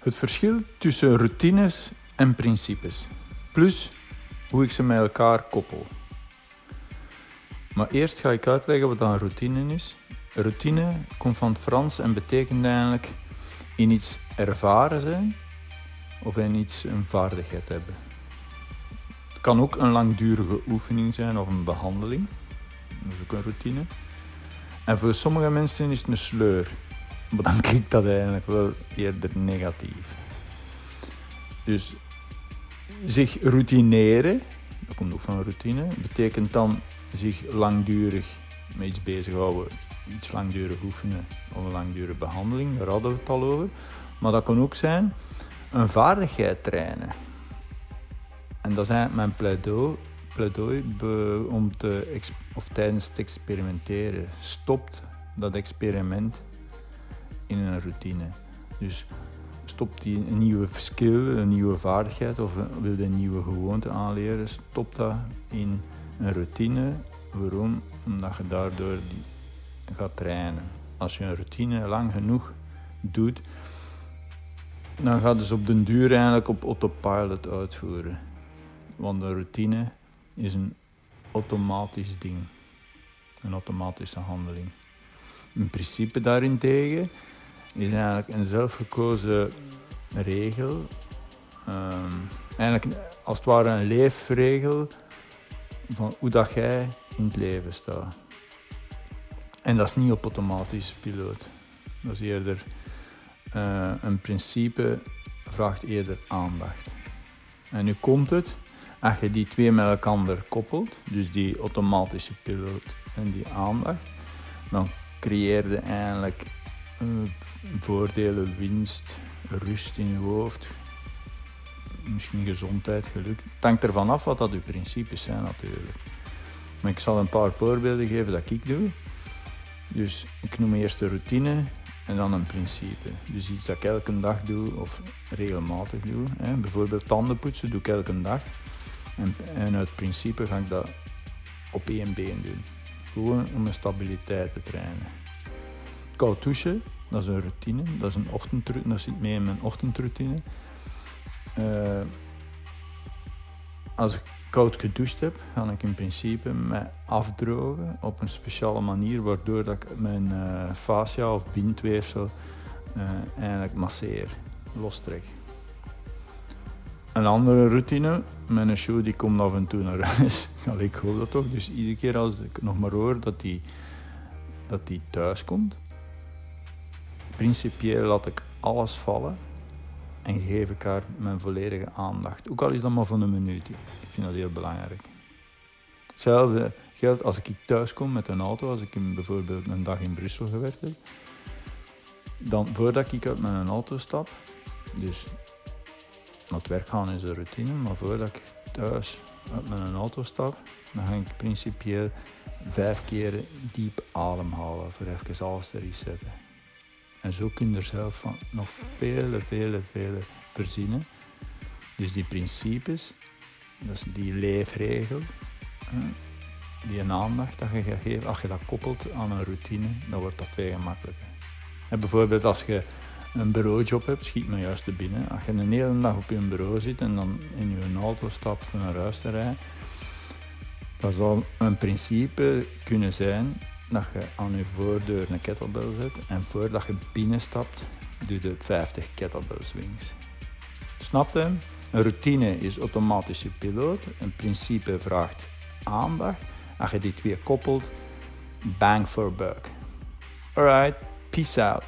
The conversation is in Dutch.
Het verschil tussen routines en principes, plus hoe ik ze met elkaar koppel. Maar eerst ga ik uitleggen wat een routine is. Routine komt van het Frans en betekent eigenlijk in iets ervaren zijn of in iets een vaardigheid hebben. Het kan ook een langdurige oefening zijn of een behandeling. Dat is ook een routine. En voor sommige mensen is het een sleur. Maar dan klinkt dat eigenlijk wel eerder negatief. Dus zich routineren, dat komt ook van routine, betekent dan zich langdurig met iets bezighouden, iets langdurig oefenen of een langdurige behandeling, daar hadden we het al over. Maar dat kan ook zijn een vaardigheid trainen. En dat is eigenlijk mijn pleidooi, pleidooi om te, of tijdens het experimenteren. Stopt dat experiment in een routine. Dus stopt die een nieuwe skill, een nieuwe vaardigheid of wil je een nieuwe gewoonte aanleren, stop dat in een routine. Waarom? Omdat je daardoor gaat trainen. Als je een routine lang genoeg doet, dan gaat dus op den duur eigenlijk op autopilot uitvoeren. Want een routine is een automatisch ding, een automatische handeling. Een principe daarentegen is eigenlijk een zelfgekozen regel. Um, eigenlijk als het ware een leefregel van hoe dat jij in het leven staat. En dat is niet op automatische piloot. Dat is eerder uh, een principe, vraagt eerder aandacht. En nu komt het, als je die twee met elkaar koppelt, dus die automatische piloot en die aandacht, dan creëer je eigenlijk voordelen, winst, rust in je hoofd, misschien gezondheid, geluk. Het hangt ervan af wat dat uw principes zijn natuurlijk. Maar ik zal een paar voorbeelden geven dat ik doe. Dus ik noem eerst de routine en dan een principe. Dus iets dat ik elke dag doe of regelmatig doe. Hè. Bijvoorbeeld tandenpoetsen doe ik elke dag. En, en uit principe ga ik dat op één been doen. Gewoon om mijn stabiliteit te trainen koud douchen, dat is een routine. Dat, is een ochtendroutine, dat zit mee in mijn ochtendroutine. Uh, als ik koud gedoucht heb, ga ik in principe mij afdrogen op een speciale manier, waardoor dat ik mijn uh, fascia of bindweefsel uh, eigenlijk masseer, lostrek. Een andere routine, mijn show die komt af en toe naar huis. ik hoop dat toch. Dus iedere keer als ik nog maar hoor dat die, dat die thuis komt, Principieel laat ik alles vallen en geef ik haar mijn volledige aandacht. Ook al is dat maar voor een minuut. Ik vind dat heel belangrijk. Hetzelfde geldt als ik thuis kom met een auto, als ik bijvoorbeeld een dag in Brussel gewerkt heb. Dan voordat ik uit mijn auto stap, dus naar het werk gaan is een routine, maar voordat ik thuis uit mijn auto stap, dan ga ik principieel vijf keer diep ademhalen voor even alles te resetten. En zo kun je er zelf nog vele, vele, vele verzinnen. Dus die principes, die leefregel, die een aandacht dat je gaat geven, als je dat koppelt aan een routine, dan wordt dat veel gemakkelijker. En bijvoorbeeld als je een bureaujob hebt, schiet me juist te binnen. Als je een hele dag op je bureau zit en dan in je auto stapt voor naar huis te rijden, dat zou een principe kunnen zijn dat je aan je voordeur een kettlebell zet en voordat je binnenstapt, doe je 50 kettlebell swings. Snap je? Een routine is automatische piloot, een principe vraagt aandacht. Als je die twee koppelt, bang for buck. Alright, peace out.